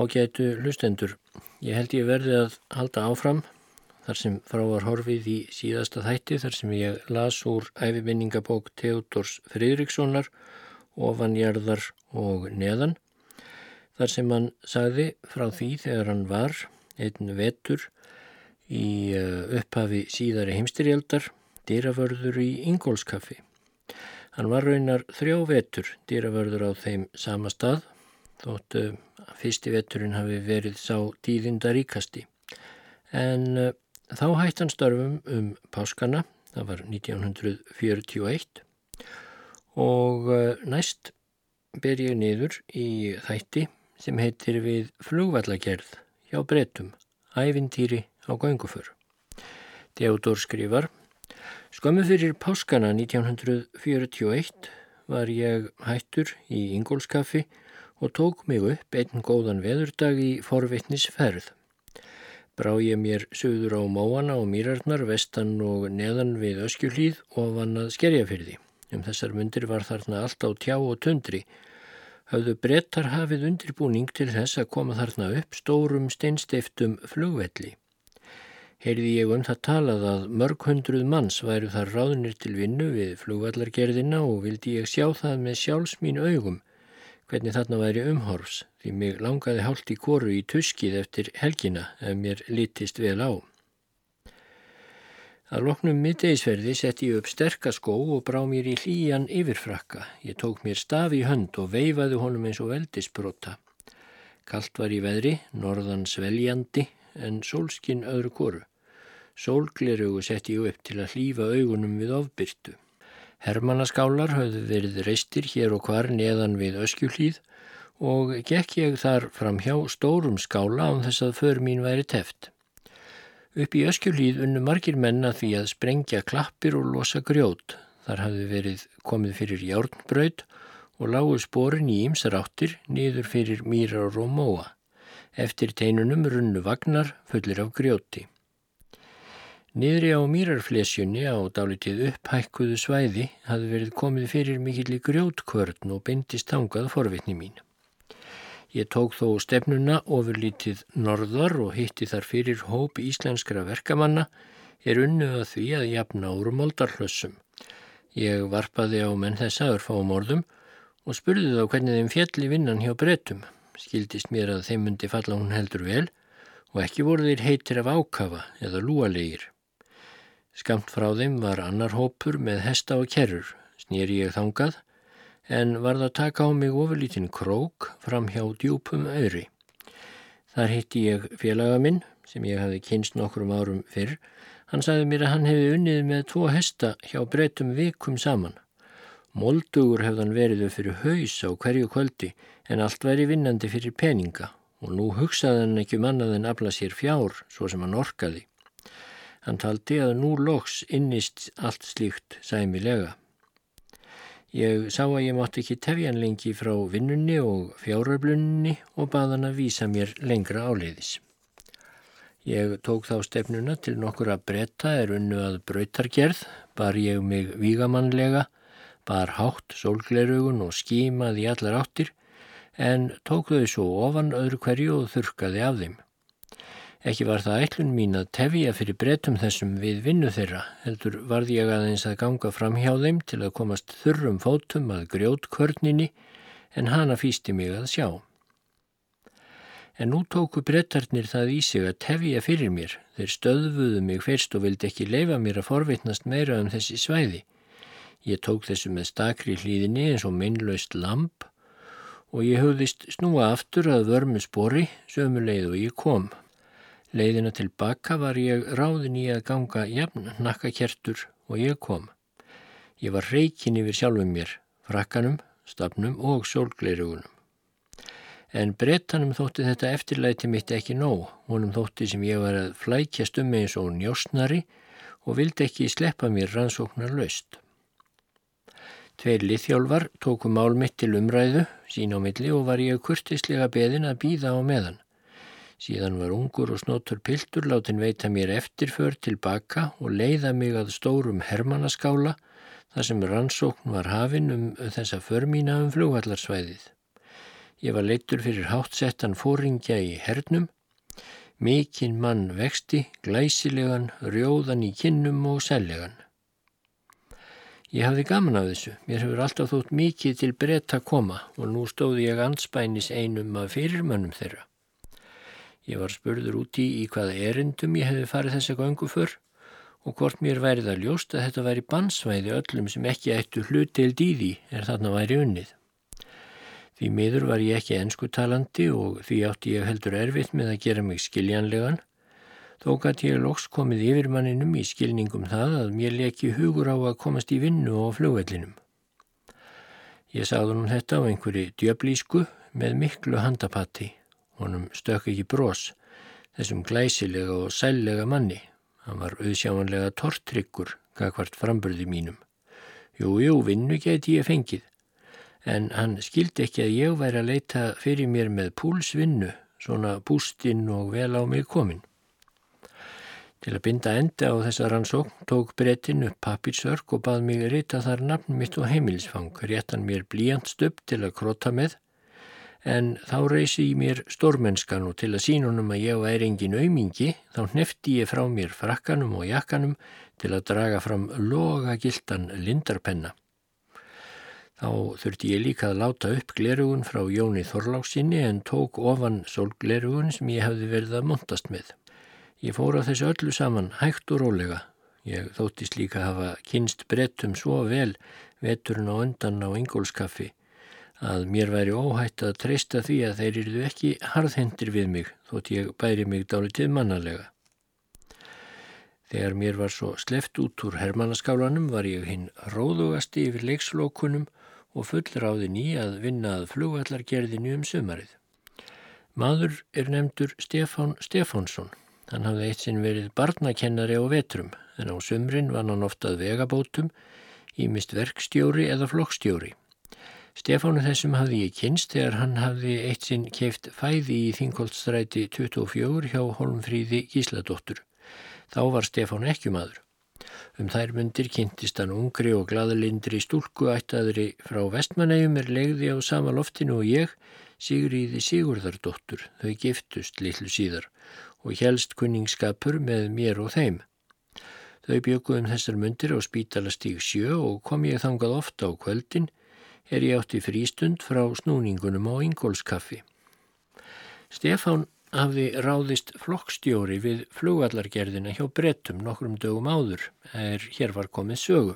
Ágætu lustendur, ég held ég verði að halda áfram þar sem frá var horfið í síðasta þætti þar sem ég las úr æfiminningabók Theodors Fridrikssonar ofanjarðar og neðan þar sem hann sagði frá því þegar hann var einn vetur í eh, upphafi síðari heimstyrjaldar dýravörður í Ingólskaffi. Hann var raunar þrjá vetur dýravörður á þeim sama stað þóttu að fyrsti veturinn hafi verið sá tíðinda ríkasti. En uh, þá hætti hann störfum um páskana, það var 1941 og uh, næst ber ég niður í þætti sem heitir við flugvallagerð hjá brettum, ævintýri á gönguför. Theodor skrifar Skömmu fyrir páskana 1941 var ég hættur í Ingólskaffi og tók mig upp einn góðan veðurdag í forvittnisferð. Brá ég mér söður á móana og mýrarnar vestan og neðan við öskjuhlýð og vann að skerja fyrir því. Um þessar myndir var þarna allt á tjá og tundri. Hafðu brettar hafið undirbúning til þess að koma þarna upp stórum steinsteiftum flugvelli. Heyrði ég um það talað að mörg hundruð manns væru þar ráðnir til vinnu við flugvallargerðina og vildi ég sjá það með sjálfs mín augum hvernig þarna væri umhorfs því mig langaði hálft í koru í tuskið eftir helgina ef mér litist vel á. Að loknum middeisverði sett ég upp sterkaskó og brá mér í hlýjan yfirfrakka. Ég tók mér staf í hönd og veifaði honum eins og veldisbrota. Kalt var í veðri, norðan sveljandi en sólskinn öðru koru. Sólglerugu sett ég upp til að hlýfa augunum við ofbyrtu. Hermannaskálar höfðu verið reistir hér og hvar neðan við öskjuhlýð og gekk ég þar fram hjá stórum skála án þess að för mín væri teft. Upp í öskjuhlýð unnu margir menna því að sprengja klappir og losa grjót. Þar hafði verið komið fyrir járnbraut og lágu sporin í ýmsar áttir niður fyrir mýrar og móa. Eftir teinunum runnu vagnar fullir af grjóti. Niðri á mýrarflesjunni á dálitið upphækkuðu svæði hafði verið komið fyrir mikill í grjótkvörn og bindist tangað forvitni mín. Ég tók þó stefnuna ofurlítið norðar og hitti þar fyrir hóp íslenskra verkamanna er unnu að því að jafna úr moldarhlössum. Ég varpaði á menn þess aður fáum orðum og spurði þá hvernig þeim fjalli vinnan hjá brettum. Skildist mér að þeim myndi falla hún heldur vel og ekki voru þeir heitir af ákafa eða lúalegir. Skamt frá þeim var annar hópur með hesta og kerrur, snýri ég þangað, en varð að taka á mig ofurlítinn krók fram hjá djúpum öyri. Þar hitti ég félaga minn, sem ég hafi kynst nokkrum árum fyrr. Hann sagði mér að hann hefði unnið með tvo hesta hjá breytum vikum saman. Moldugur hefðan veriðu fyrir haus á hverju kvöldi, en allt væri vinnandi fyrir peninga og nú hugsaði hann ekki um annað en afla sér fjár, svo sem hann orkaði. Hann taldi að nú loks innist allt slíkt sæmilega. Ég sá að ég mátti ekki tefja hann lengi frá vinnunni og fjáröflunni og bað hann að vísa mér lengra áleiðis. Ég tók þá stefnuna til nokkur að bretta er unnu að brautargerð, bar ég mig vígamannlega, bar hátt sólglerugun og skímaði allar áttir, en tók þau svo ofan öðru hverju og þurkaði af þeim. Ekki var það ætlun mín að tefja fyrir breytum þessum við vinnu þeirra, heldur varði ég aðeins að ganga fram hjá þeim til að komast þurrum fótum að grjót körninni en hana fýsti mig að sjá. En nú tóku breytarnir það í sig að tefja fyrir mér, þeir stöðfuðu mig fyrst og vildi ekki leifa mér að forvitnast meira um þessi svæði. Ég tók þessu með stakri hlýðinni eins og minnlaust lamp og ég höfðist snúa aftur að vörmu spori sömuleið og ég kom. Leiðina tilbaka var ég ráðin í að ganga jafn nakkakertur og ég kom. Ég var reikin yfir sjálfum mér, frakkanum, stafnum og sólgleirugunum. En brettanum þótti þetta eftirlæti mitt ekki nóg, honum þótti sem ég var að flækjast um eins og njósnari og vildi ekki sleppa mér rannsóknar laust. Tveir liðhjálfar tóku mál mitt til umræðu, sín á milli og var ég kurtislega beðin að býða á meðan. Síðan var ungur og snótur piltur látin veita mér eftirför tilbaka og leiða mig að stórum hermannaskála þar sem rannsókn var hafinn um þessa förmína um flugvallarsvæðið. Ég var leittur fyrir hátsettan fóringja í hernum, mikinn mann vexti, glæsilegan, rjóðan í kinnum og sellegan. Ég hafði gaman af þessu, mér hefur alltaf þótt mikið til breyta koma og nú stóði ég anspænis einum af fyrirmönnum þeirra. Ég var spurður úti í hvaða erindum ég hefði farið þessa gangu fyrr og hvort mér værið að ljóst að þetta væri bansvæði öllum sem ekki ættu hlutild í því er þarna væri unnið. Því miður var ég ekki ennsku talandi og því átti ég heldur erfitt með að gera mig skiljanlegan, þó gæti ég loks komið yfirmanninum í skilningum það að mér leki hugur á að komast í vinnu á flugvellinum. Ég sagði hún þetta á einhverju djöblísku með miklu handapatti, honum stök ekki brós, þessum glæsilega og sællega manni. Hann var auðsjámanlega tortryggur, gagvart framburði mínum. Jú, jú, vinnu geti ég fengið. En hann skildi ekki að ég væri að leita fyrir mér með púlsvinnu, svona bústinn og vel á mig komin. Til að binda enda á þessa rannsókn tók breytin upp pappirsörk og bað mig rita þar nafn mitt og heimilisfang, réttan mér blíjantstöpp til að krota með en þá reysi ég mér stórmennskan og til að sínunum að ég væri engin aumingi þá hnefti ég frá mér frakkanum og jakkanum til að draga fram loga gildan lindarpenna. Þá þurfti ég líka að láta upp glerugun frá Jóni Þorláksinni en tók ofan sólglerugun sem ég hefði verið að montast með. Ég fór á þessu öllu saman hægt og rólega. Ég þóttist líka að hafa kynst brettum svo vel veturinn á undan á Ingólskaffi að mér væri óhætt að treysta því að þeir eruðu ekki harðhendir við mig þótt ég bæri mig dálitið mannalega. Þegar mér var svo sleft út úr hermannaskálanum var ég hinn róðugasti yfir leikslókunum og fullráðin í að vinna að flugvallargerðinu um sumarið. Maður er nefndur Stefán Stefánsson. Hann hafði eitt sinn verið barnakennari á vetrum en á sumrin vann hann oftað vegabótum, ímist verkstjóri eða flokkstjóri. Stefánu þessum hafði ég kynst þegar hann hafði eitt sinn keift fæði í Þingoltstræti 24 hjá Holmfríði Gísladóttur. Þá var Stefánu ekki maður. Um þær myndir kynntist hann ungri og gladalindri stúlku ættaðri frá vestmanægum er legði á sama loftinu og ég, Sigriði Sigurðardóttur, þau giftust litlu síðar og helst kunningskapur með mér og þeim. Þau bjökuðum þessar myndir á spítalastíg sjö og kom ég þangað ofta á kvöldin er ég átti frístund frá snúningunum á Ingólskaffi. Stefán hafði ráðist flokkstjóri við flugvallargerðina hjá brettum nokkrum dögum áður, er hér var komið sögu.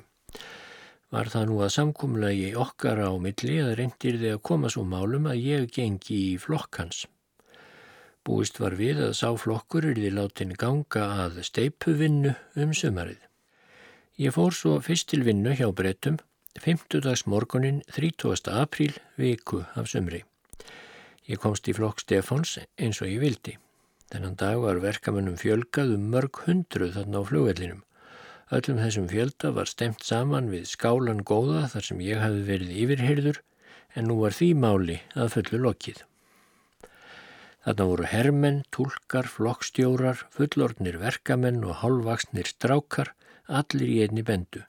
Var það nú að samkumlagi okkar á milli að reyndir þið að koma svo málum að ég gengi í flokkans. Búist var við að sá flokkur er því látin ganga að steipuvinnu um sumarið. Ég fór svo fyrst til vinnu hjá brettum Femtudags morgunin 30. apríl viku af sömri. Ég komst í flokk Stefáns eins og ég vildi. Þennan dag var verkamönnum fjölgað um mörg hundruð þarna á flugvellinum. Öllum þessum fjölda var stemt saman við skálan góða þar sem ég hafi verið yfirhyrður en nú var því máli að fullu lokið. Þarna voru hermenn, tólkar, flokkstjórar, fullordnir verkamenn og hálfvaksnir strákar, allir í einni bendu.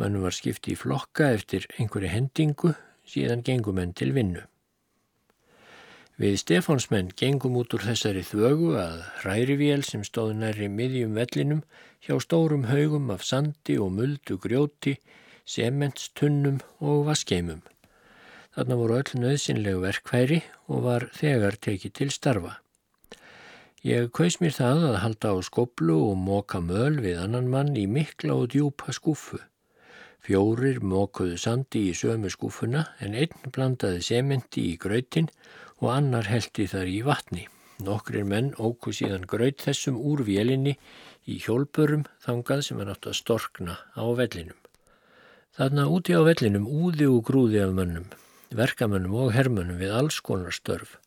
Mönnum var skipti í flokka eftir einhverju hendingu, síðan gengum menn til vinnu. Við Stefánsmenn gengum út úr þessari þvögu að hrærivél sem stóð næri miðjum vellinum hjá stórum haugum af sandi og muldu grjóti, sementstunnum og vaskeimum. Þarna voru öll nöðsynlegu verkværi og var þegar tekið til starfa. Ég kaus mér það að halda á skoblu og móka möl við annan mann í mikla og djúpa skúfu. Fjórir mókuðu sandi í sömu skúfuna en einn blandaði sementi í gröytin og annar heldi þar í vatni. Nokkrir menn óku síðan gröyt þessum úr vélinni í hjólpurum þangað sem er nátt að storkna á vellinum. Þarna úti á vellinum úði og grúði af mönnum, verkamönnum og hermönnum við alls konar störf.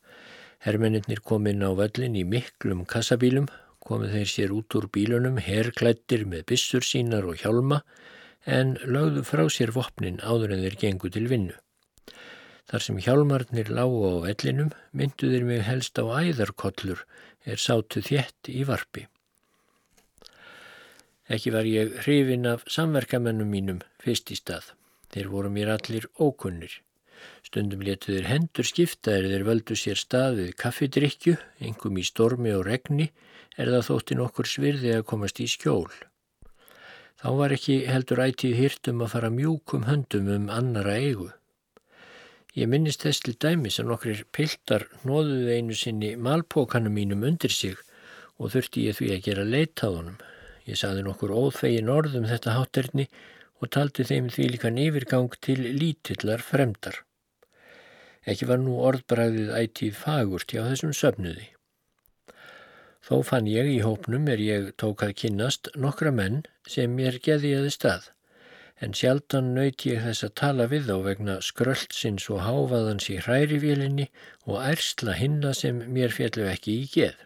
Hermennir kom inn á vellin í miklum kassabílum, komið þeir sér út úr bílunum, herrklættir með bissur sínar og hjálma, en lögðu frá sér vopnin áður en þeir gengu til vinnu. Þar sem hjálmarnir lágu á vellinum mynduðir mig helst á æðarkollur er sátu þjett í varpi. Ekki var ég hrifin af samverkamennum mínum fyrst í stað. Þeir voru mér allir ókunnir. Stundum letu þeir hendur skipta er þeir völdu sér stað við kaffidrykju, engum í stormi og regni, er það þótti nokkur svirði að komast í skjól. Þá var ekki heldur ætið hýrtum að fara mjúkum höndum um annara eigu. Ég minnist þess til dæmis að nokkrir piltar nóðuði einu sinni malpókanum mínum undir sig og þurfti ég því að gera leitaðunum. Ég saði nokkur óþvegin orðum þetta hátterni og taldi þeim því líka nefirgang til lítillar fremdar. Ekki var nú orðbræðið ætíð fagurt hjá þessum söfnuði. Þó fann ég í hópnum er ég tók að kynnast nokkra menn sem mér geðiði stað, en sjaldan nöyt ég þess að tala við þá vegna skröldsins og háfaðans í hrærivélinni og ærsla hinna sem mér fjallu ekki í geð.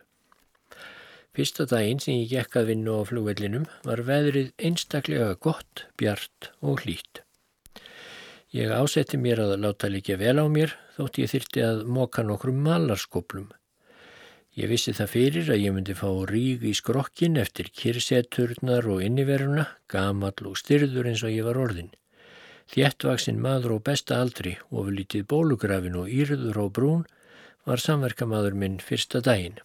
Fyrsta daginn sem ég gekk að vinna á flugvellinum var veðrið einstaklega gott, bjart og hlýtt. Ég ásetti mér að láta líka vel á mér þótt ég þyrti að móka nokkrum malarskoplum. Ég vissi það fyrir að ég myndi fá ríg í skrokkin eftir kirseturnar og inniveruna, gamall og styrður eins og ég var orðin. Þjættvaksinn maður á besta aldri, ofurlítið bólugrafin og írður á brún var samverkamaður minn fyrsta daginn.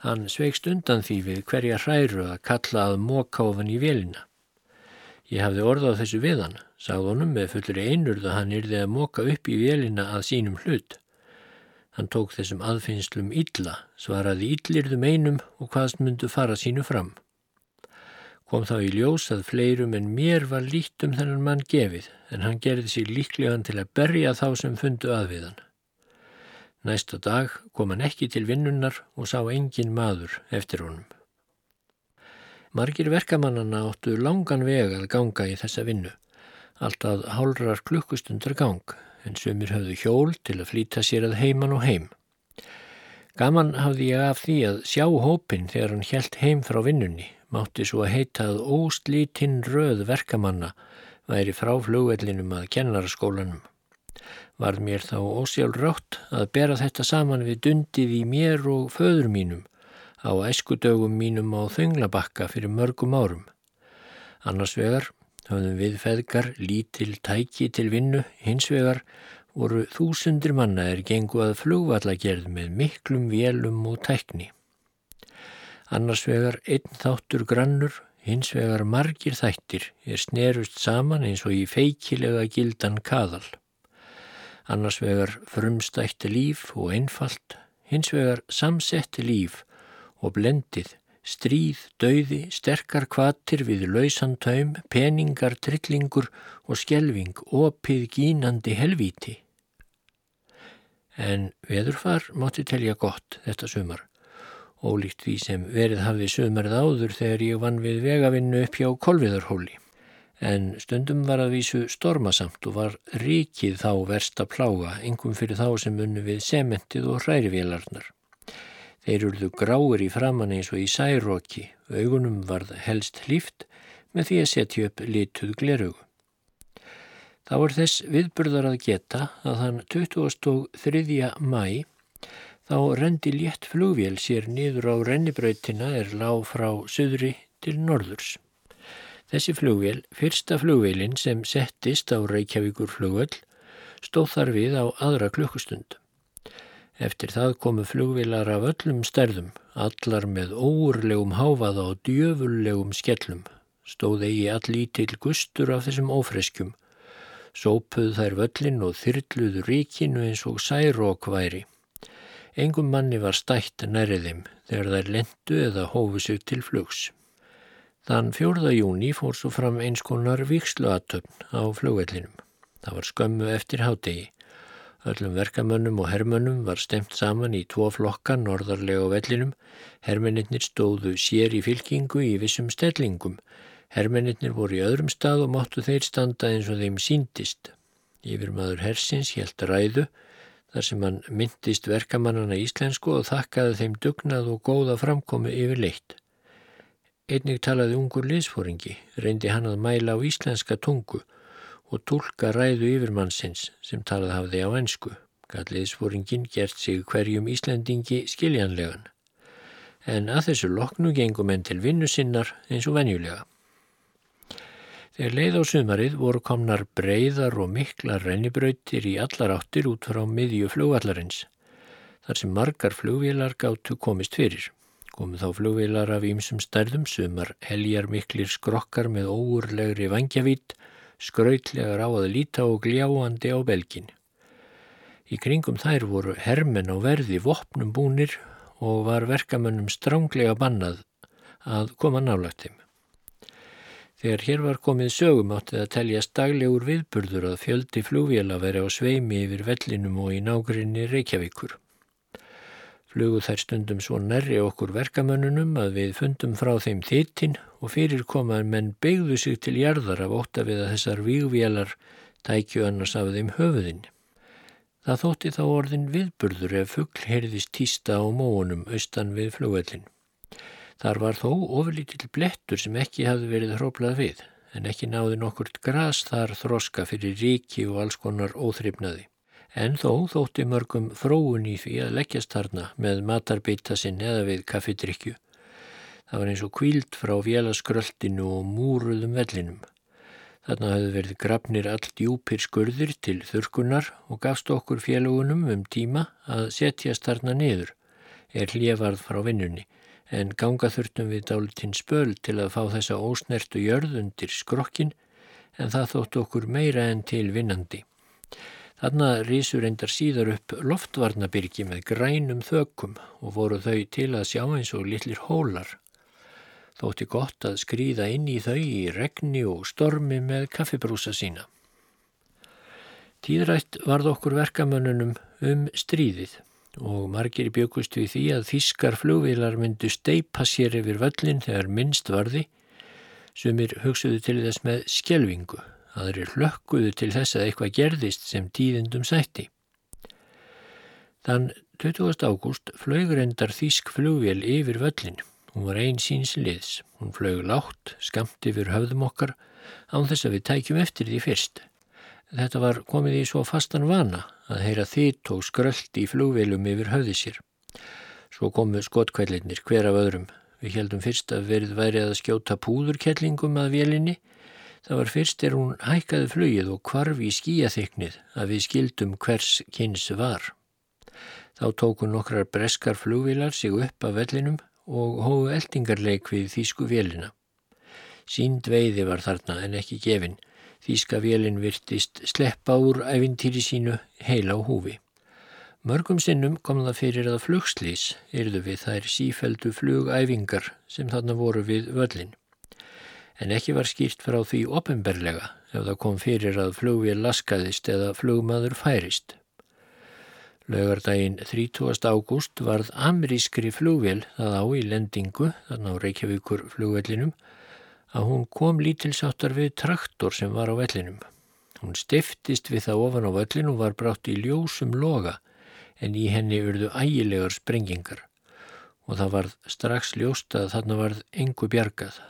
Hann sveikst undan því við hverja hræru að kalla að móka ofan í velina. Ég hafði orðað þessu við hann, sagði honum með fullri einurð að hann yrði að móka upp í velina að sínum hlut. Hann tók þessum aðfinnslum illa, svaraði illirðum einum og hvaðst myndu fara sínu fram. Kom þá í ljós að fleirum en mér var líkt um þennan mann gefið, en hann gerði sér líklegan til að berja þá sem fundu að við hann. Næsta dag kom hann ekki til vinnunnar og sá engin maður eftir honum. Margir verkamannana áttu langan veg að ganga í þessa vinnu, alltaf hálrar klukkustundar gang, en sumir höfðu hjól til að flýta sér að heiman og heim. Gaman hafði ég af því að sjá hópin þegar hann helt heim frá vinnunni, mátti svo að heita að óslítinn röð verkamanna væri frá flugvellinum að kennaraskólanum var mér þá ósjálfrátt að bera þetta saman við dundið í mér og föður mínum á æskudögum mínum á þönglabakka fyrir mörgum árum. Annars vegar höfðum við feðgar lítil tæki til vinnu, hins vegar voru þúsundir manna er gengu að flugvallagerð með miklum vélum og tækni. Annars vegar einn þáttur grannur, hins vegar margir þættir er snerust saman eins og í feikilega gildan kaðal annars vegar frumstætti líf og einfalt, hins vegar samsetti líf og blendið, stríð, dauði, sterkar kvatir við lausan taum, peningar, trillingur og skjelving, opið gínandi helvíti. En veðurfar mátti telja gott þetta sumar, ólíkt því sem verið hafið sumarð áður þegar ég vann við vegavinnu upp hjá kolviðarhóli en stundum var að vísu stormasamt og var ríkið þá versta plága, engum fyrir þá sem unnu við sementið og hrærivélarnar. Þeir urðu gráir í framann eins og í særóki, augunum varð helst hlýft með því að setja upp lituð gleraugu. Þá er þess viðburðar að geta að þann 23. mæ þá rendi létt flugvél sér niður á rennibrautina er lág frá söðri til norðurs. Þessi flugvél, fyrsta flugvélinn sem settist á Reykjavíkur flugvöll, stóð þar við á aðra klukkustund. Eftir það komu flugvélar af öllum stærðum, allar með óurlegum háfaða og djöfullegum skellum, stóð eigi allítill gustur af þessum ófreskjum, sópuð þær völlin og þyrluðu ríkinu eins og særók væri. Engum manni var stætt nærriðim þegar þær lendu eða hófu sig til flugs. Þann 4. júni fór svo fram eins konar viksluatöfn á flugvellinum. Það var skömmu eftir hádegi. Öllum verkamönnum og hermönnum var stemt saman í tvo flokka norðarlega á vellinum. Hermennir stóðu sér í fylkingu í vissum stellingum. Hermennir voru í öðrum stað og máttu þeir standa eins og þeim síndist. Yfir maður hersins helt ræðu þar sem hann myndist verkamannana íslensku og þakkaði þeim dugnað og góða framkomi yfir leitt. Einnig talaði ungur liðsfóringi, reyndi hann að mæla á íslenska tungu og tólka ræðu yfirmannsins sem talað hafði á ennsku. Gall liðsfóringin gert sig hverjum Íslandingi skiljanlegan. En að þessu loknu gengum enn til vinnu sinnar eins og venjulega. Þegar leið á sumarið voru komnar breyðar og mikla rennibrautir í allar áttir út frá miðju flugvallarins, þar sem margar flugvélar gáttu komist fyrir. Komu þá flugvélar af ýmsum stærðum, sumar heljar miklir skrokkar með óurlegri vangjavítt, skrautlegar á að líta og gljáandi á belgin. Í kringum þær voru hermen á verði vopnum búnir og var verkamönnum stránglega bannað að koma nálagt þeim. Þegar hér var komið sögum átti að teljast daglegur viðburður að fjöldi flugvél að vera á sveimi yfir vellinum og í nágrinni Reykjavíkur. Flugu þær stundum svo nærri okkur verkamönnunum að við fundum frá þeim þittin og fyrir komaður menn beigðu sig til jarðar af óta við að þessar vígvélar tækju annars af þeim höfuðinn. Það þótti þá orðin viðburður ef fuggl heyrðist týsta á móunum austan við flugvellin. Þar var þó ofurlítill blettur sem ekki hafði verið hróplað við, en ekki náði nokkurt gras þar þroska fyrir ríki og alls konar óþryfnaði. En þó þótti mörgum fróun í því að leggjast þarna með matarbita sinn eða við kaffidrykju. Það var eins og kvíld frá vélaskröldinu og múruðum vellinum. Þarna hafði verið grafnir allt djúpir skurðir til þurkunar og gafst okkur félagunum um tíma að setjast þarna niður, er hljefarð frá vinnunni en ganga þurftum við dálitinn spöl til að fá þessa ósnertu jörð undir skrokkin en það þótt okkur meira en til vinnandi. Þarna rísur endar síðar upp loftvarnabyrgi með grænum þökkum og voru þau til að sjá eins og litlir hólar. Þótti gott að skrýða inn í þau í regni og stormi með kaffibrúsa sína. Tíðrætt varð okkur verkamönnunum um stríðið og margir bjökust við því að þískar flugvilar myndu steipa sér yfir völlin þegar minnst varði sumir hugsuðu til þess með skjelvingu aðrir hlökkuðu til þess að eitthvað gerðist sem tíðindum sætti. Þann 20. ágúst flög reyndar þísk flugvél yfir völlin. Hún var einn síns liðs. Hún flög látt, skamt yfir höfðum okkar án þess að við tækjum eftir því fyrst. Þetta var komið í svo fastan vana að heyra þitt og skröld í flugvelum yfir höfði sér. Svo komu skotkvellinir hver af öðrum. Við heldum fyrst að verið væri að skjóta púðurkellingum að vélinni. Það var fyrst er hún hækkaði flugið og kvarf í skíaþyknið að við skildum hvers kynns var. Þá tóku nokkrar breskar flugvilar sig upp af vellinum og hóðu eldingarleik við þýsku vélina. Sínd veiði var þarna en ekki gefinn Þíska vélinn virtist sleppa úr æfintýri sínu heila á húfi. Mörgum sinnum kom það fyrir að flugslís yrðu við þær sífældu flugæfingar sem þarna voru við völlin. En ekki var skýrt frá því opimberlega ef það kom fyrir að flugvél laskaðist eða flugmaður færist. Laugardaginn 30. ágúst varð amerískri flugvél það á í lendingu, þarna á Reykjavíkur flugvellinum, að hún kom lítilsáttar við traktor sem var á vellinum. Hún stiftist við það ofan á vellinu og var brátt í ljósum loga en í henni urðu ægilegar sprengingar og það varð strax ljóst að þarna varð engu bjargað.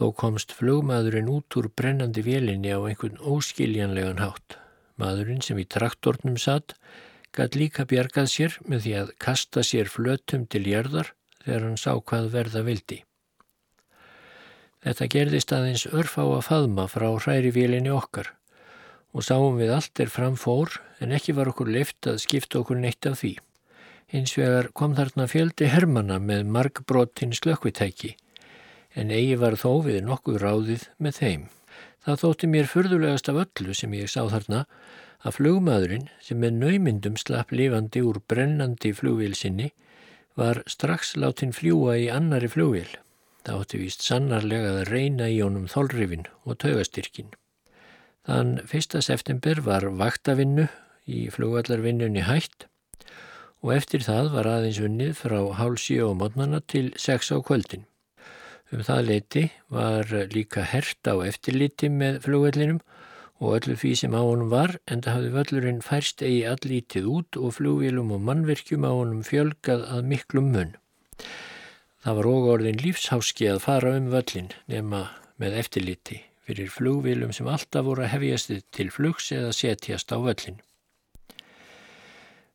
Þó komst flugmaðurinn út úr brennandi vélinni á einhvern óskiljanlegan hátt. Maðurinn sem í traktornum satt gætt líka bjargað sér með því að kasta sér flötum til jörðar þegar hann sá hvað verða vildi. Þetta gerðist aðeins örfá að faðma frá hrærivílinni okkar og sáum við allt er framfór en ekki var okkur lift að skipta okkur neitt af því. Hins vegar kom þarna fjöldi hermana með markbrottin slökkvitæki en eigi var þó við nokkuð ráðið með þeim. Það þótti mér fyrðulegast af öllu sem ég sá þarna að flugmaðurinn sem með naumindum slapp lifandi úr brennandi flugvílsinni var strax látin fljúa í annari flugvíl. Það átti víst sannarlega að reyna í honum þólrifin og taugastyrkin. Þann 1. september var vaktavinnu í flugvallarvinnunni hætt og eftir það var aðeins unnið frá hálsí og mótnana til 6 á kvöldin. Um það leiti var líka hert á eftirliti með flugvallinum og öllu því sem á honum var en það hafði völlurinn færst eigi allítið út og flugvílum og mannverkjum á honum fjölgað að miklum munn. Það var ógorðin lífsháski að fara um völlin nema með eftirliti fyrir flugvílum sem alltaf voru að hefjast til flugs eða setjast á völlin.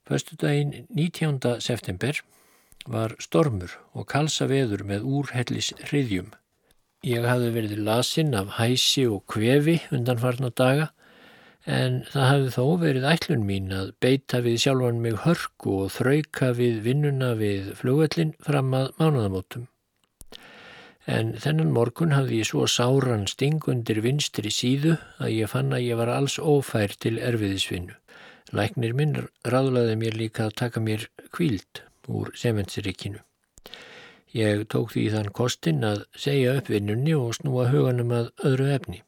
Föstu daginn 19. september var stormur og kalsa veður með úrhellis hriðjum. Ég hafði verið lasinn af hæsi og kvefi undan farna daga en það hafði þó verið ætlun mín að beita við sjálfan mig hörku og þrauka við vinnuna við flugvellin fram að mánuðamótum. En þennan morgun hafði ég svo sáran stingundir vinstri síðu að ég fann að ég var alls ófær til erfiðisvinnu. Læknir minn ráðlaði mér líka að taka mér kvíld úr sementsrikinu. Ég tók því þann kostinn að segja upp vinnunni og snúa huganum að öðru efni.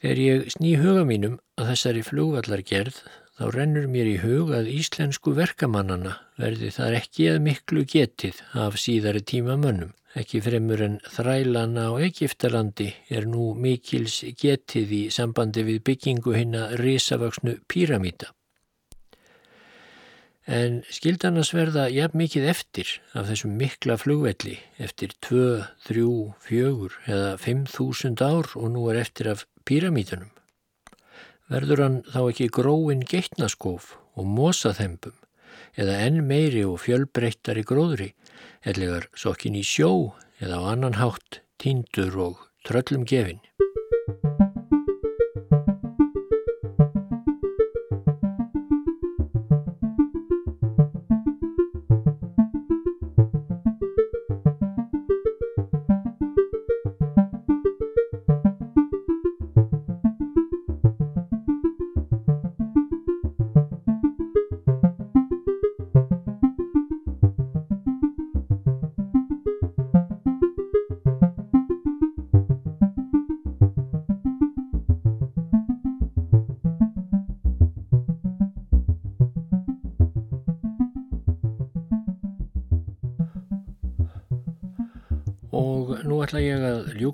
Þegar ég sný huga mínum að þessari flugvallargerð þá rennur mér í hug að íslensku verkamannana verði þar ekki að miklu getið af síðari tíma mönnum. Ekki fremur en þrælana á Egiptalandi er nú mikils getið í sambandi við byggingu hinn að risavöksnu píramíta. En skildanas verða jafn mikið eftir af þessum mikla flugvelli eftir 2, 3, 4 eða 5.000 ár og nú er eftir af píramítunum. Verður hann þá ekki gróin geitnaskóf og mosaþempum eða enn meiri og fjölbreyttari gróðri ellegar sokkin í sjó eða á annan hátt, tindur og tröllum gefin.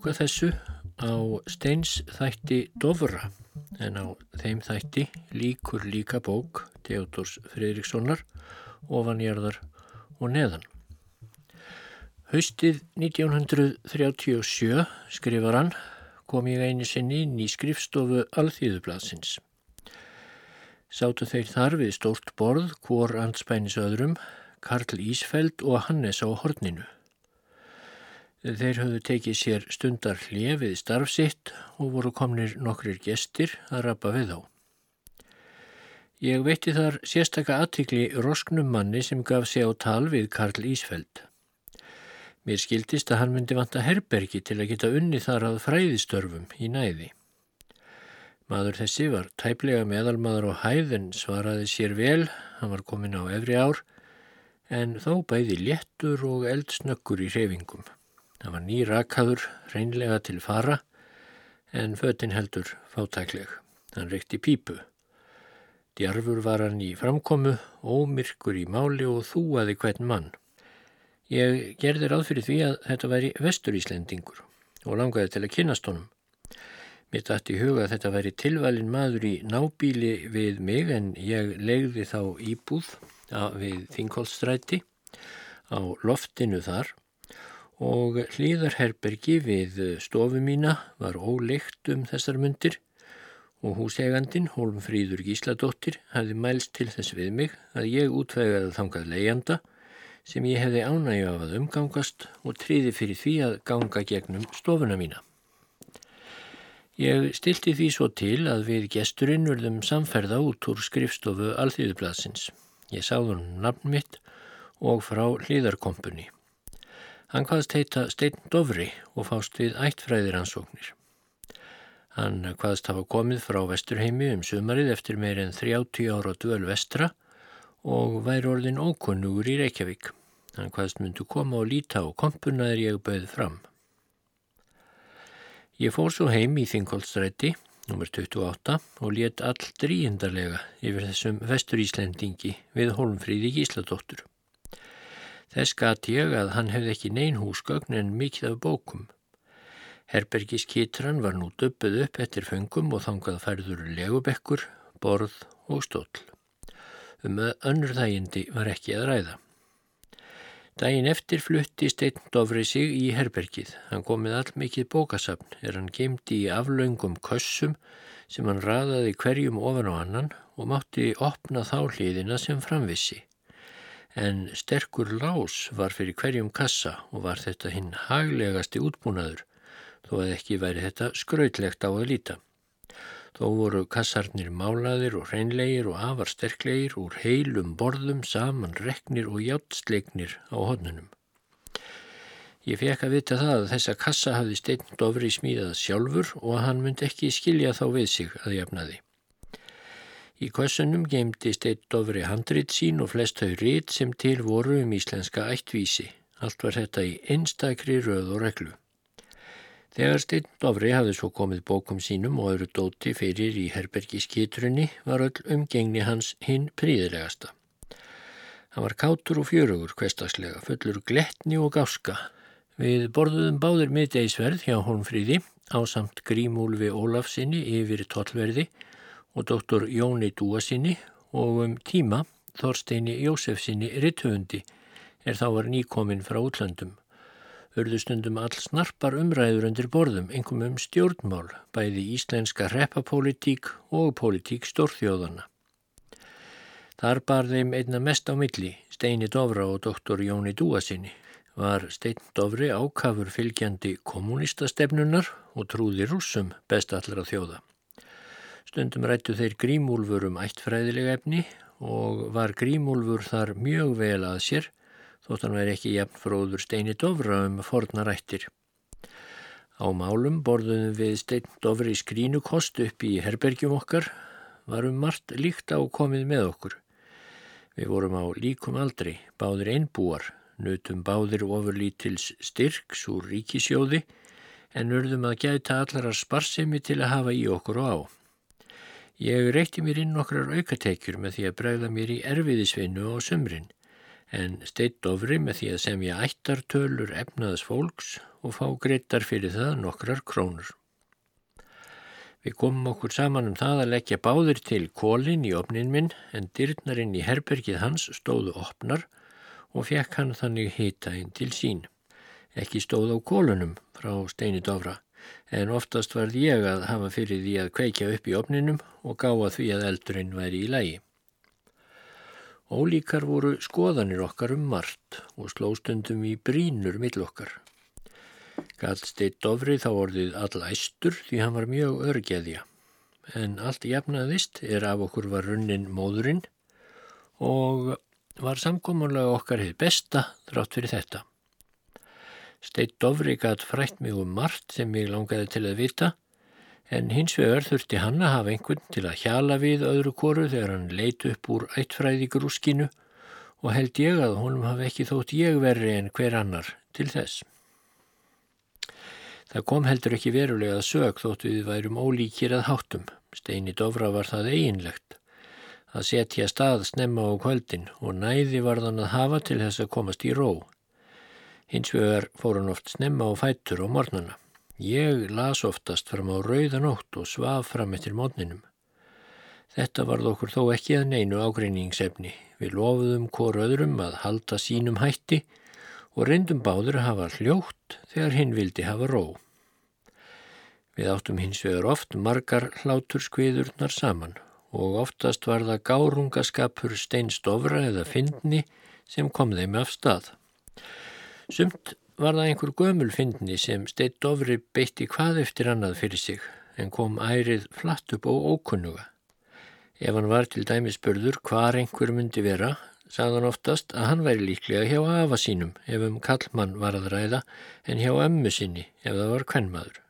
Ljúka þessu á steins þætti Dovra en á þeim þætti líkur líka bók Theodors Fridrikssonar ofanjarðar og neðan. Haustið 1937 skrifar hann kom ég einu sinni inn í skrifstofu Alþýðublasins. Sátu þeir þar við stórt borð hvor anspænis öðrum, Karl Ísfeld og Hannes á horninu. Þeir höfðu tekið sér stundar hlifið starfsitt og voru komnir nokkrir gestir að rappa við þá. Ég veitti þar sérstakka aðtikli rosknum manni sem gaf sig á tal við Karl Ísfeld. Mér skildist að hann myndi vanta herbergi til að geta unni þar að fræðistörfum í næði. Maður þessi var tæplega meðalmaður og hæðin svaraði sér vel, hann var komin á efri ár, en þó bæði léttur og eldsnökkur í hreyfingum. Það var ný rakaður, reynlega til fara, en föttin heldur fátækleg. Hann reykti pípu. Djarfur var hann í framkomu, ómyrkur í máli og þúaði hvern mann. Ég gerði ráð fyrir því að þetta væri vesturíslendingur og langaði til að kynast honum. Mér dætti huga að þetta væri tilvalin maður í nábíli við mig en ég legði þá íbúð við Þingholstræti á loftinu þar og hlýðarherbergi við stofu mína var óleikt um þessar myndir og húsegandin, Hólmfríður Gísladóttir, hafði mælst til þess við mig að ég útvegaði þangað leiðanda sem ég hefði ánægju af að umgangast og triði fyrir því að ganga gegnum stofuna mína. Ég stilti því svo til að við gesturinn verðum samferða út úr skrifstofu Alþýðublasins. Ég sáði hún nafn mitt og frá hlýðarkompunni. Hann hvaðst heita Steinn Dovri og fást við ættfræðiransóknir. Hann hvaðst hafa komið frá Vesturheimi um sumarið eftir meir en 30 ára dvöl vestra og væri orðin ókunnugur í Reykjavík. Hann hvaðst myndu koma og líta á kompuna þegar ég bauð fram. Ég fór svo heim í Þingholstræti, nr. 28, og let all dríendarlega yfir þessum vesturíslendingi við Holmfríði Gísladóttur. Þess gat ég að hann hefði ekki nein húsgögn en mikið af bókum. Herbergis kitran var nú döpuð upp eftir fengum og þangað færður legubekkur, borð og stóll. Um önnur þægindi var ekki að ræða. Dægin eftir flutti Steinn Dofri sig í herbergið. Hann kom með all mikið bókasapn er hann gemdi í aflaungum kössum sem hann raðaði hverjum ofan á annan og mátti opna þá hliðina sem framvissi en sterkur lás var fyrir hverjum kassa og var þetta hinn haglegasti útbúnaður þó að ekki væri þetta skrautlegt á að líta. Þó voru kassarnir málaðir og hreinlegir og afar sterklegir úr heilum borðum saman reknir og játtsleiknir á hodnunum. Ég fekk að vita það að þessa kassa hafði steinn Dofri smíðað sjálfur og hann myndi ekki skilja þá við sig að jafnaði. Í kvössunum geimdi steinn Dofri handrit sín og flest hau rít sem til voru um íslenska ættvísi. Allt var þetta í einstakri röð og reglu. Þegar steinn Dofri hafði svo komið bókum sínum og öðru dóti fyrir í herbergi skitrunni var öll umgengni hans hinn príðilegasta. Hann var kátur og fjörugur kvestagslega, fullur gletni og gáska Við borðuðum báðir miðdeisverð hjá Holmfríði á samt Grímúlfi Ólafsinni yfir tollverði og doktor Jóni Dúasinni og um tíma Þorsteini Jósefsinni Rittuundi er þá var nýkominn frá útlandum. Örðustundum all snarpar umræður undir borðum, engum um stjórnmál, bæði íslenska repapolítík og politík stórþjóðana. Þar bar þeim einna mest á milli, Steini Dovra og doktor Jóni Dúasinni var Steinn Dovri ákafur fylgjandi kommunistastefnunar og trúði rúsum best allra þjóða. Stundum rættu þeir grímúlfur um ættfræðilega efni og var grímúlfur þar mjög vel að sér þótt hann væri ekki jafn fróður Steini Dovra um fornarættir. Á málum borðuðum við Steinn Dovri skrínukost upp í herbergjum okkar, varum margt líkt á komið með okkur. Við vorum á líkum aldri, báðir einbúar, nutum báðir ofurlítils styrks úr ríkisjóði en urðum að gæta allarar sparsemi til að hafa í okkur og á. Ég reykti mér inn nokkrar aukatekjur með því að bregða mér í erfiðisvinnu á sömrin en steitt ofri með því að semja ættartölur efnaðas fólks og fá greittar fyrir það nokkrar krónur. Við komum okkur saman um það að leggja báðir til kólinn í opnin minn en dyrnarinn í herbergið hans stóðu opnar og fekk hann þannig hita inn til sín. Ekki stóð á kólunum frá steini dofra, en oftast varð ég að hafa fyrir því að kveikja upp í opninum og gáða því að eldurinn væri í lægi. Ólíkar voru skoðanir okkar um margt og slóstundum í brínur millokkar. Gallsteitt dofri þá orðið allæstur því hann var mjög örgeðja, en allt jafnaðist er af okkur var runnin móðurinn og var samkómulega okkar hefð besta þrátt fyrir þetta. Steitt Dovri gæt frætt mig um margt sem ég langaði til að vita en hins vegar þurfti hann að hafa einhvern til að hjala við öðru koru þegar hann leiti upp úr ættfræðigrúskinu og held ég að honum hafi ekki þótt ég verri en hver annar til þess. Það kom heldur ekki verulega að sög þótt við værum ólíkir að háttum. Steini Dovra var það eiginlegt að setja stað snemma á kvöldin og næði varðan að hafa til þess að komast í ró. Hins vegar fór hann oft snemma á fættur á mornana. Ég las oftast fram á rauðanótt og svaf fram eftir mótninum. Þetta varð okkur þó ekki að neinu ágreiningsefni. Við lofuðum hvort öðrum að halda sínum hætti og reyndum báður að hafa hljótt þegar hinn vildi hafa ró. Við áttum hins vegar oft margar hlátur skviðurnar saman og oftast var það gárungaskapur steinstofra eða fyndni sem kom þeim af stað. Sumt var það einhver gömul fyndni sem steinstofri beitti hvað eftir annað fyrir sig en kom ærið flatt upp og ókunnuga. Ef hann var til dæmis börður hvar einhver myndi vera, sagðan oftast að hann væri líklega hjá afa sínum ef um kallmann var að ræða en hjá ömmu sinni ef það var kvennmaður.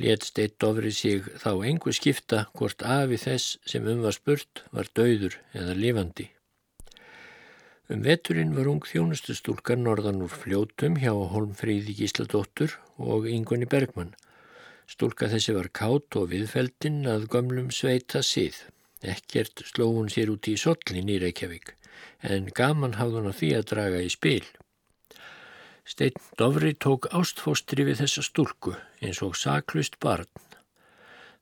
Létt steitt ofri sig þá engu skipta hvort afi þess sem um var spurt var dauður eða lifandi. Um veturinn var ung þjónustustúlkar norðan úr fljótum hjá Holmfríði Gísladóttur og Ingunni Bergmann. Stúlka þessi var kátt og viðfeldinn að gömlum sveita síð. Ekkert sló hún sér út í sollin í Reykjavík en gaman hafði hún á því að draga í spil. Steinn Dovri tók ástfóstri við þessa stúlku eins og saklust barn.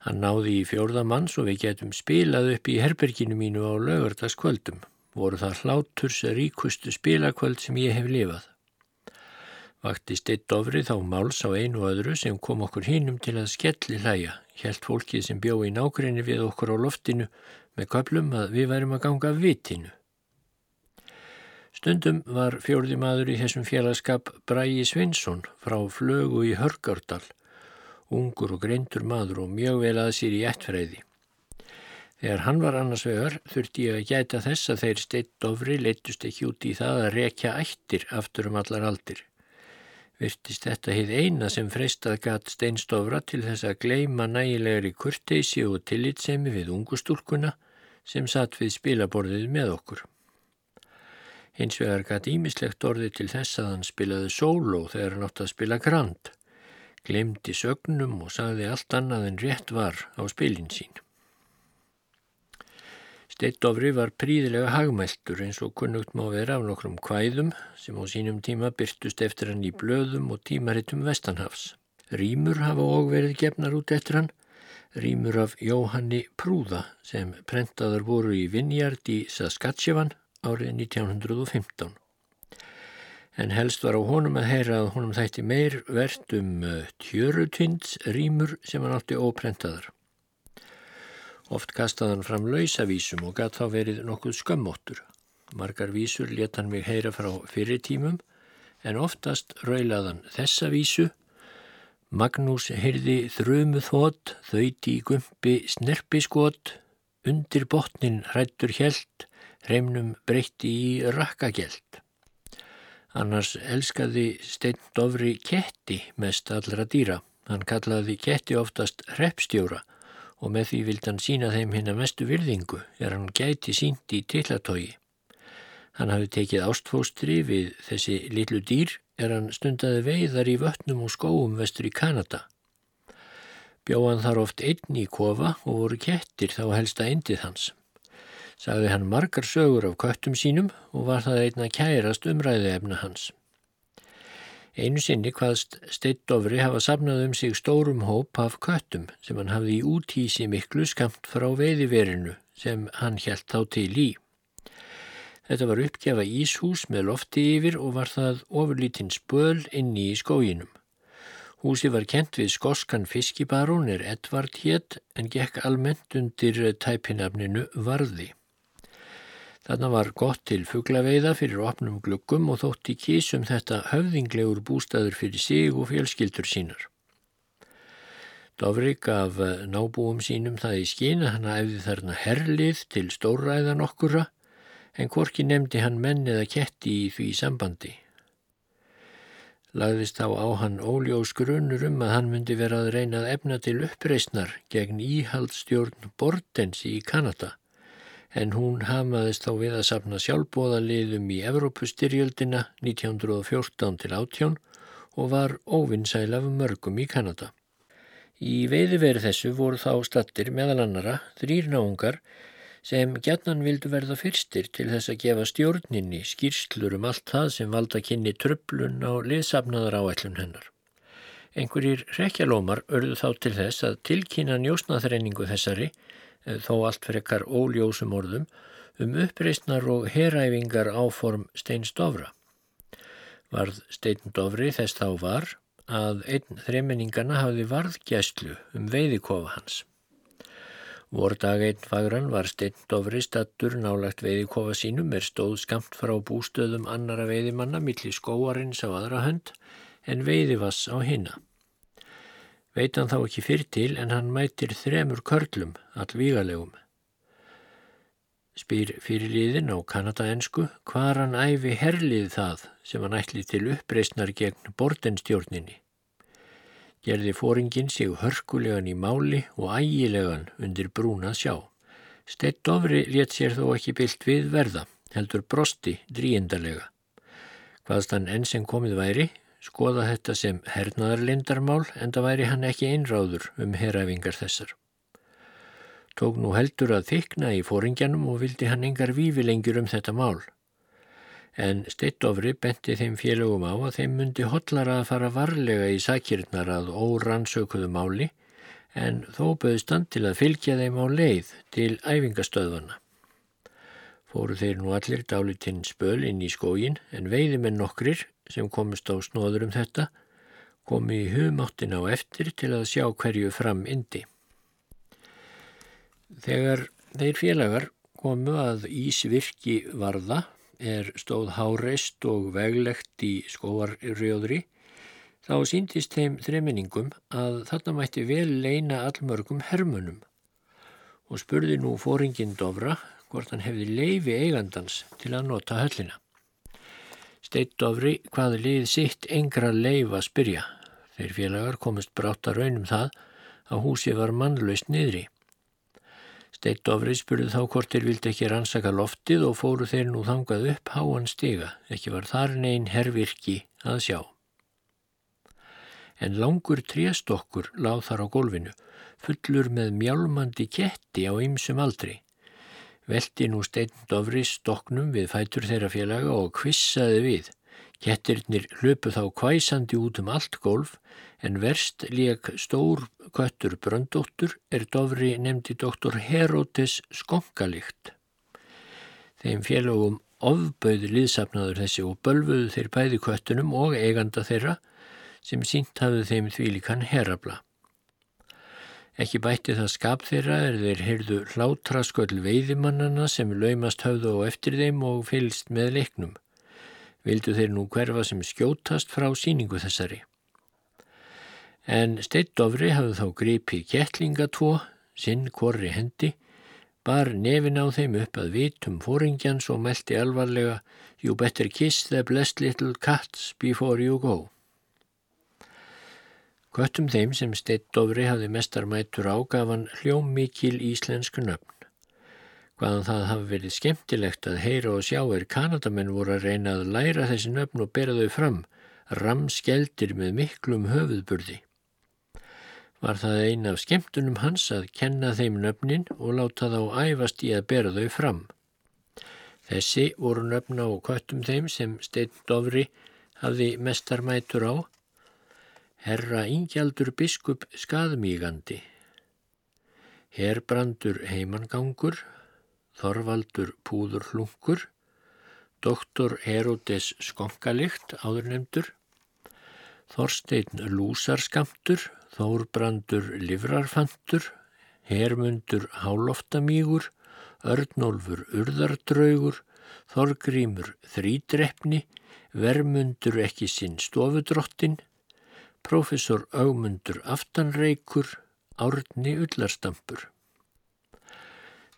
Hann náði í fjórðamanns og við getum spilað upp í herberginu mínu á lögardagskvöldum. Voru það hláturs ríkustu spilakvöld sem ég hef lifað. Vakti Steinn Dovri þá máls á einu öðru sem kom okkur hinnum til að skelli hlæja. Hjælt fólkið sem bjó í nákrenni við okkur á loftinu með köplum að við værum að ganga vitinu. Stundum var fjörði maður í þessum félagskap Bræi Svinsson frá flögu í Hörgárdal, ungur og greindur maður og mjög vel að sér í ettfræði. Þegar hann var annars vegar þurfti ég að gæta þess að þeir steitt ofri leittust ekki út í það að rekja ættir aftur um allar aldir. Virtist þetta heið eina sem freistað gatt steinstofra til þess að gleima nægilegri kurteysi og tillitsemi við ungustúrkuna sem satt við spilaborðið með okkur. Hins vegar gæti ímislegt orði til þess að hann spilaði sóló þegar hann átti að spila grand, glemdi sögnum og sagði allt annað en rétt var á spilin sín. Steittofri var príðilega hagmæltur eins og kunnugt má vera af nokkrum kvæðum sem á sínum tíma byrtust eftir hann í blöðum og tímarittum Vestanhafs. Rýmur hafa og verið gefnar út eftir hann, rýmur af Jóhanni Prúða sem prentaður voru í Vinjard í Saskatchewan árið 1915. En helst var á honum að heyra að honum þætti meir verðt um uh, tjörutvinds rýmur sem hann átti óprentaðar. Oft kastaði hann fram lausavísum og gatt þá verið nokkuð skömmóttur. Margar vísur let hann mig heyra frá fyrirtímum en oftast rauðlaðan þessa vísu Magnús heyrði þrömu þótt, þauði í gumpi snerpiskot, undir botnin hrættur helt, hreimnum breytti í rakkageld. Annars elskaði Steinn Dovri ketti mest allra dýra. Hann kallaði ketti oftast hreppstjóra og með því vild hann sína þeim hinn að mestu virðingu er hann gæti sínt í tillatógi. Hann hafi tekið ástfóstri við þessi litlu dýr er hann stundaði veiðar í vötnum og skóum vestur í Kanada. Bjóðan þar oft einn í kofa og voru kettir þá helsta endið hans sagði hann margar sögur af köttum sínum og var það einna kærast umræði efna hans. Einu sinni hvaðst Steittofri hafa sapnað um sig stórum hóp af köttum sem hann hafði í útísi miklu skamt frá veiðiverinu sem hann helt þá til í. Þetta var uppgefa íshús með lofti yfir og var það ofurlítinn spöl inni í skóginum. Húsi var kent við skoskan fiskibarón er Edvard hétt en gekk almennt undir tæpinafninu Varði. Þarna var gott til fugglaveiða fyrir opnum glukkum og þótti kísum þetta höfðinglegur bústaður fyrir sig og fjölskyldur sínar. Dovrik af eh, nábúum sínum það í skína hann æfði þarna herlið til stórræðan okkura en hvorki nefndi hann menn eða ketti í því sambandi. Lagðist þá á hann óljós grunur um að hann myndi vera að reyna að efna til uppreysnar gegn íhaldstjórn Bortens í Kanada en hún hamaðist þá við að sapna sjálfbóðaliðum í Evrópustyrjöldina 1914 til 18 og var óvinnsæl af mörgum í Kanada. Í veiðiveri þessu voru þá stattir meðal annara þrýr náungar sem gætnan vildu verða fyrstir til þess að gefa stjórninni skýrslur um allt það sem valda kynni tröflun á liðsafnaðar áætlun hennar. Einhverjir rekjalómar örðu þá til þess að tilkynna njósnaþreiningu þessari þó allt fyrir ekkar óljósum orðum, um uppreysnar og heræfingar áform Steinstofra. Varð Steindofri þess þá var að einn þreiminningana hafði varðgjæslu um veiðikofa hans. Vordag einn fagran var Steindofri stattur nálagt veiðikofa sínum er stóð skamt frá bústöðum annara veiðimanna millir skóarins á aðra hönd en veiðivass á hinna. Veit hann þá ekki fyrir til en hann mætir þremur körlum, allvígalegum. Spýr fyrirliðin á kanadaensku hvar hann æfi herlið það sem hann ætli til uppreysnar gegn bordenstjórninni. Gerði fóringin sig hörkulegan í máli og ægilegan undir brúna sjá. Steitt Dovri létt sér þó ekki byllt við verða, heldur brosti dríendarlega. Hvaðst hann enn sem komið væri, skoða þetta sem hernaðarlindarmál en það væri hann ekki einráður um heræfingar þessar. Tók nú heldur að þykna í fóringjanum og vildi hann engar vífilengjur um þetta mál. En Steittofri benti þeim félögum á að þeim myndi hotlara að fara varlega í sakirnar að órannsökuðu máli en þó böðst hann til að fylgja þeim á leið til æfingastöðvana. Fóru þeir nú allir dálitinn spöl inn í skógin en veiðimenn nokkrir sem komist á snóður um þetta komi í hugmáttin á eftir til að sjá hverju fram indi. Þegar þeir félagar komu að Ísvirki varða er stóð háreist og veglegt í skóarrjóðri, þá síndist þeim þreminningum að þarna mætti vel leina allmörgum hermunum og spurði nú fóringin Dovra hvort hann hefði leifi eigandans til að nota höllina. Steitt Dovri hvaði lið sitt engra leif að spyrja. Þeir félagar komist brátt að raunum það að húsi var mannlaust niðri. Steitt Dovri spurði þá hvort þeir vildi ekki rannsaka loftið og fóru þeir nú þangað upp háan stiga, ekki var þar neyn herrvirki að sjá. En langur tréstokkur láð þar á gólfinu, fullur með mjálmandi ketti á ymsum aldri. Velti nú steinn Dovri stoknum við fætur þeirra félaga og kvissaði við. Kettirnir hlöpu þá kvæsandi út um allt golf en verst leik stór köttur bröndóttur er Dovri nefndi doktor Herodes skonkalikt. Þeim félagum ofbauði liðsafnaður þessi og bölfuðu þeir bæði köttunum og eiganda þeirra sem sínt hafðu þeim þvílikan herabla. Ekki bætti það skap þeirra er þeir heyrðu hlátrasköll veiðimannana sem laumast höfðu á eftir þeim og fylgst með leiknum. Vildu þeir nú hverfa sem skjótast frá síningu þessari. En Steittofri hafði þá gripið kettlinga tvo, sinn korri hendi, bar nefin á þeim upp að vitum fóringjans og meldi alvarlega You better kiss the blessed little cats before you go. Kvöttum þeim sem Steitt Dovri hafði mestar mætur á gaf hann hljóm mikil íslensku nöfn. Hvaðan það hafi verið skemmtilegt að heyra og sjá er kanadamenn voru að reyna að læra þessi nöfn og bera þau fram, ramskeldir með miklum höfuðburði. Var það eina af skemmtunum hans að kenna þeim nöfnin og láta þá æfast í að bera þau fram. Þessi voru nöfna og kvöttum þeim sem Steitt Dovri hafði mestar mætur á Herra Ingjaldur biskup skaðmígandi, Herbrandur heimangangur, Þorvaldur púðurhlungur, Doktor Herodes skonkalikt áðurnemdur, Þorstein lúsarskamtur, Þórbrandur livrarfantur, Hermundur háloftamígur, Örnólfur urðardraugur, Þorgrímur þrýdreppni, Vermundur ekki sinn stofudrottin, Profesor Augmundur Aftanreikur, Árni Ullarstampur.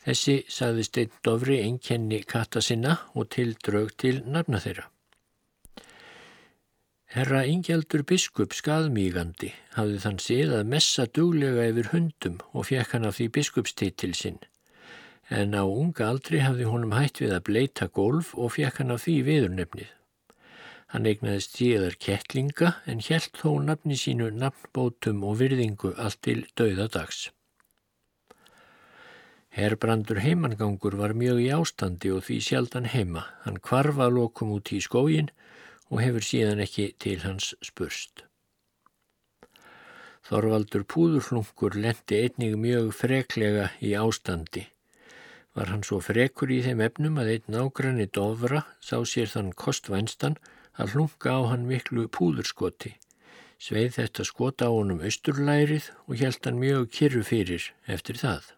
Þessi sagði Steinn Dovri einkenni kata sinna og til draug til nafna þeirra. Herra Ingjaldur biskup skaðmígandi hafði þann séð að messa duglega yfir hundum og fekk hann af því biskupstitil sinn. En á unga aldri hafði honum hætt við að bleita golf og fekk hann af því viðurnefnið. Hann eignaðist síðar kettlinga en helt þó nafni sínu nafnbótum og virðingu allt til dauðadags. Herbrandur heimangangur var mjög í ástandi og því sjaldan heima. Hann kvarfa lokum út í skógin og hefur síðan ekki til hans spurst. Þorvaldur Púðurflungur lendi einnig mjög freklega í ástandi. Var hann svo frekur í þeim efnum að einn ágranni dofra sá sér þann kostvænstan að hlunga á hann miklu púðurskoti. Sveið þetta skota á honum austurlærið og hjælt hann mjög kyrru fyrir eftir það.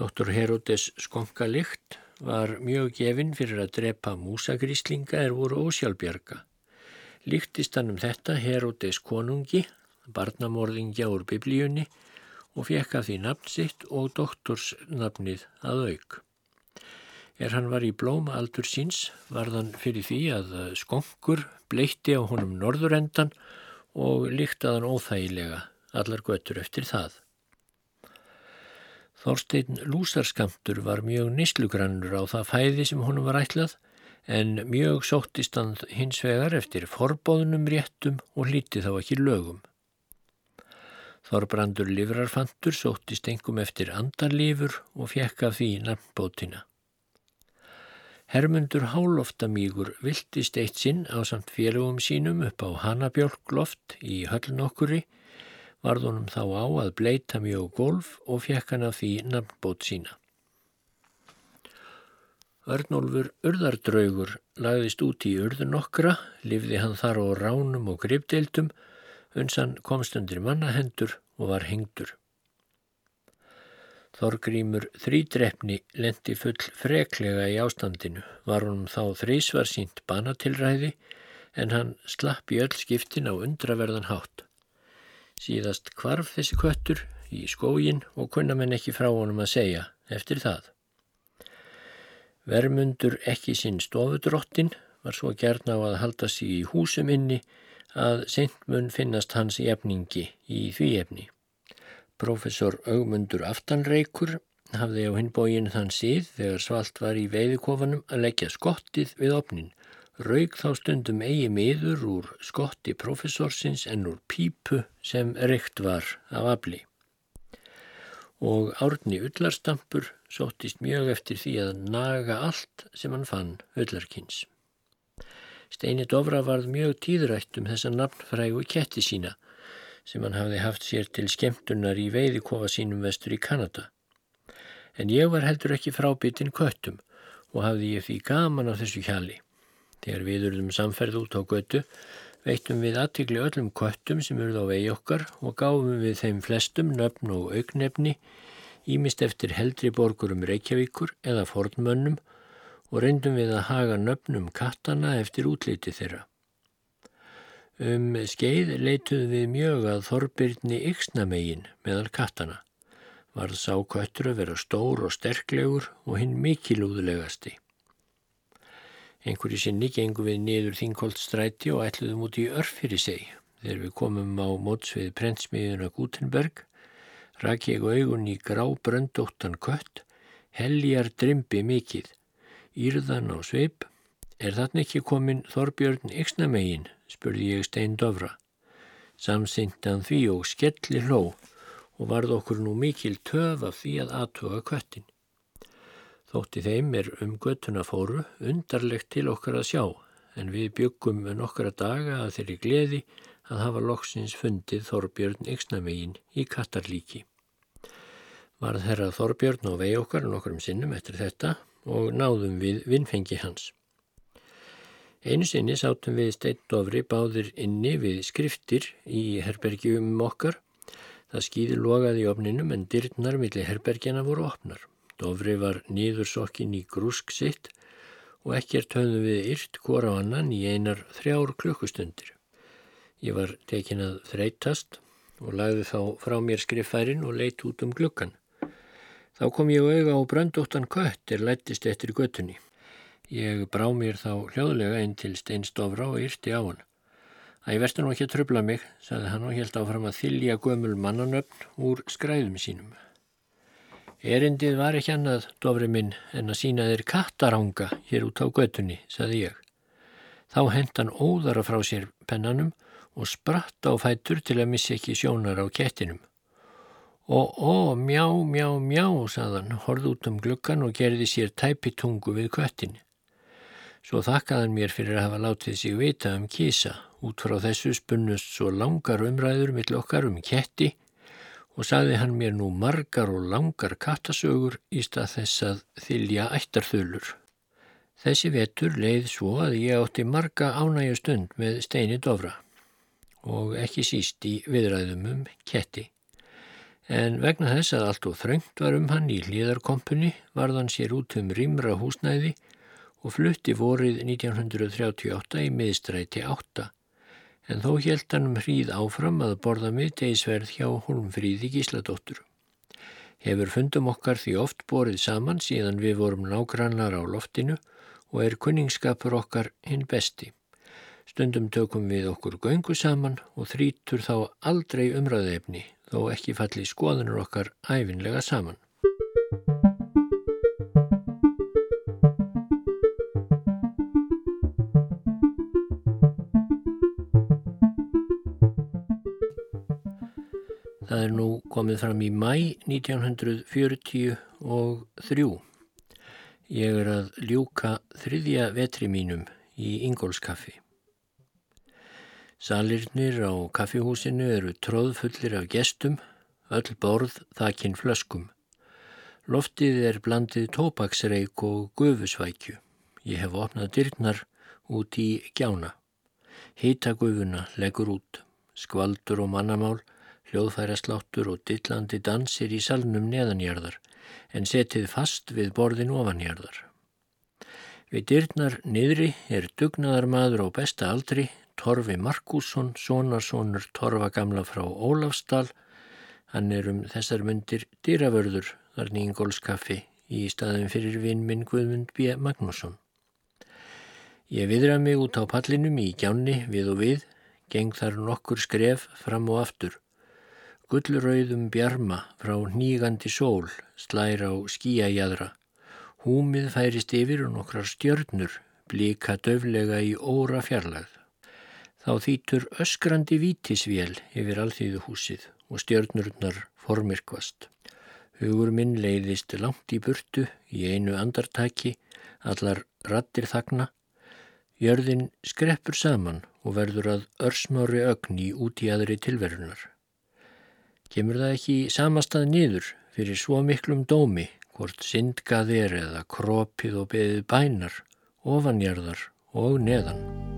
Dr. Herodes Skonkalikt var mjög gefinn fyrir að drepa músagríslinga er voru ósjálfbjarga. Líktist hann um þetta Herodes konungi, barnamorðingja úr biblíunni og fekk af því nafn sitt og doktorsnafnið að auk. Er hann var í blóma aldur síns varðan fyrir því að skonkur bleitti á honum norðurendan og líktaðan óþægilega allar göttur eftir það. Þorstein lúsarskamtur var mjög nýslugrannur á það fæði sem honum var ætlað en mjög sóttist hann hins vegar eftir forbóðunum réttum og hlíti þá ekki lögum. Þorbrandur livrarfantur sóttist engum eftir andarlifur og fjekk af því nafnbótina. Hermundur Háloftamígur viltist eitt sinn á samt félögum sínum upp á Hanabjörgloft í höllnokkuri, varðunum þá á að bleita mjög golf og fekk hann af því nafnbót sína. Örnólfur urðardraugur lagðist út í urðunokkra, lifði hann þar á ránum og gripdeildum, unsan komst undir mannahendur og var hengdur. Þorgrymur þrýdrefni lendi full freklega í ástandinu, var honum þá þrísvar sínt banatilræði en hann slapp í öll skiptin á undraverðan hátt. Síðast kvarf þessi köttur í skógin og kunna menn ekki frá honum að segja eftir það. Vermundur ekki sinn stofudrottin var svo gern á að halda sig í húsum inni að seint mun finnast hans jefningi í því efni. Profesor Augmundur Aftanreikur hafði á hinbógin þann síð þegar svalt var í veiðikofanum að leggja skottið við opnin. Raug þá stundum eigi miður úr skotti profesorsins en úr pípu sem reykt var af afli. Og árni ullarstampur sóttist mjög eftir því að naga allt sem hann fann ullarkins. Steini Dovra varð mjög tíðrætt um þessa nafnfrægu ketti sína sem hann hafði haft sér til skemmtunar í veiðikofa sínum vestur í Kanada. En ég var heldur ekki frábitinn köttum og hafði ég því gaman á þessu hjali. Þegar við urðum samferð út á götu veittum við aðtikli öllum köttum sem urð á vegi okkar og gáfum við þeim flestum nöfn og augnefni ímist eftir heldri borgurum Reykjavíkur eða fornmönnum og reyndum við að haga nöfnum kattana eftir útliti þeirra. Um skeið leituð við mjög að Þorbirni yksnamegin meðal kattana. Varð sá köttur að vera stór og sterklegur og hinn mikilúðulegasti. Einhverju sinni gengum við niður Þingholtstræti og ætluðum út í örf fyrir seg. Þegar við komum á mótsvið prentsmiðuna Gutenberg, rak ég augun í grá bröndóttan kött, heljar drimbi mikill, írðan á sveip. Er þarna ekki komin Þorbjörn yksnamegin, spurði ég steindofra. Samsindan því og skelli hló og varð okkur nú mikil töf af því að aðtuga köttin. Þótti þeim er um göttuna fóru undarlegt til okkar að sjá en við byggum nokkara daga að þeirri gleði að hafa loksins fundið Þorbjörn Yksnamegin í Katarlíki. Varð herra Þorbjörn á vegi okkar nokkurum sinnum eftir þetta og náðum við vinnfengi hans. Einu sinni sátum við steittofri báðir inni við skriftir í herbergjum okkar. Það skýði logaði í opninum en dyrnar millir herbergjana voru opnar. Dofri var nýður sokkin í grúsk sitt og ekkert höfðum við yrt hvora annan í einar þrjár klukkustundir. Ég var tekin að þreytast og lagði þá frá mér skriffærin og leitt út um glukkan. Þá kom ég auða á bröndóttan kött er lættist eftir göttunni. Ég brá mér þá hljóðlega einn til steinstofra og yrti á hann. Það ég verður nú ekki að tröfla mig, saði hann og held áfram að þylja gömul mannanöfn úr skræðum sínum. Erindið var ekki annað, dofri minn, en að sína þeir kattaranga hér út á göttunni, saði ég. Þá hent hann óðara frá sér pennanum og spratt á fætur til að missa ekki sjónar á kettinum. Og ó, mjá, mjá, mjá, saðan, horð út um glukkan og gerði sér tæpitungu við köttin. Svo þakkaðan mér fyrir að hafa látið sig vita um kísa. Út frá þessu spunnust svo langar umræður mill okkar um ketti og saði hann mér nú margar og langar kattasögur í stað þess að þylja ættarþulur. Þessi vetur leið svo að ég átti marga ánægju stund með steini dofra og ekki síst í viðræðum um ketti. En vegna þess að allt og þröngt var um hann í hlýðarkompunni varðan sér út um rýmra húsnæði og flutti vorið 1938 í miðstræti 8 en þó held hann um hríð áfram að borða miðdeisverð hjá Holmfríði Gísladóttur. Hefur fundum okkar því oft borið saman síðan við vorum nágrannar á loftinu og er kunningsskapur okkar hinn besti. Stundum tökum við okkur göngu saman og þrítur þá aldrei umræðefni þó ekki falli skoðanur okkar æfinlega saman. Það er nú komið fram í mæ 1943. Ég er að ljúka þriðja vetri mínum í Ingólskaffi. Salirnir á kaffihúsinu eru tróðfullir af gestum, öll borð þakinn flöskum. Loftið er blandið tópaksreik og gufusvækju. Ég hef opnað dyrknar út í gjána. Hýta gufuna leggur út, skvaldur og mannamál hljóðfæra sláttur og dillandi dansir í salnum neðanjarðar en setið fast við borðin ofanjarðar. Við dyrnar niðri er dugnaðar maður á besta aldri, Torfi Markusson, sonarsonur Torfa gamla frá Ólafsdal. Hann er um þessar myndir dýravörður þar nýjingólskaffi í staðin fyrir vinn minn Guðmund B. Magnússon. Ég viðra mig út á pallinum í gjánni við og við, geng þar nokkur skref fram og aftur. Gullrauðum bjarma frá nýgandi sól slæra á skíajadra. Húmið færist yfir og nokkrar stjörnur blíka döflega í óra fjarlagð. Þá þýtur öskrandi vítisvél yfir alþýðu húsið og stjörnurnar formirkvast. Hugur minn leiðist langt í burtu í einu andartaki, allar rattir þagna Jörðin skreppur saman og verður að örsmári ögn í út í aðri tilverunar. Kemur það ekki samastað niður fyrir svo miklum dómi hvort syndgað er eða kropið og beðið bænar, ofanjarðar og neðan.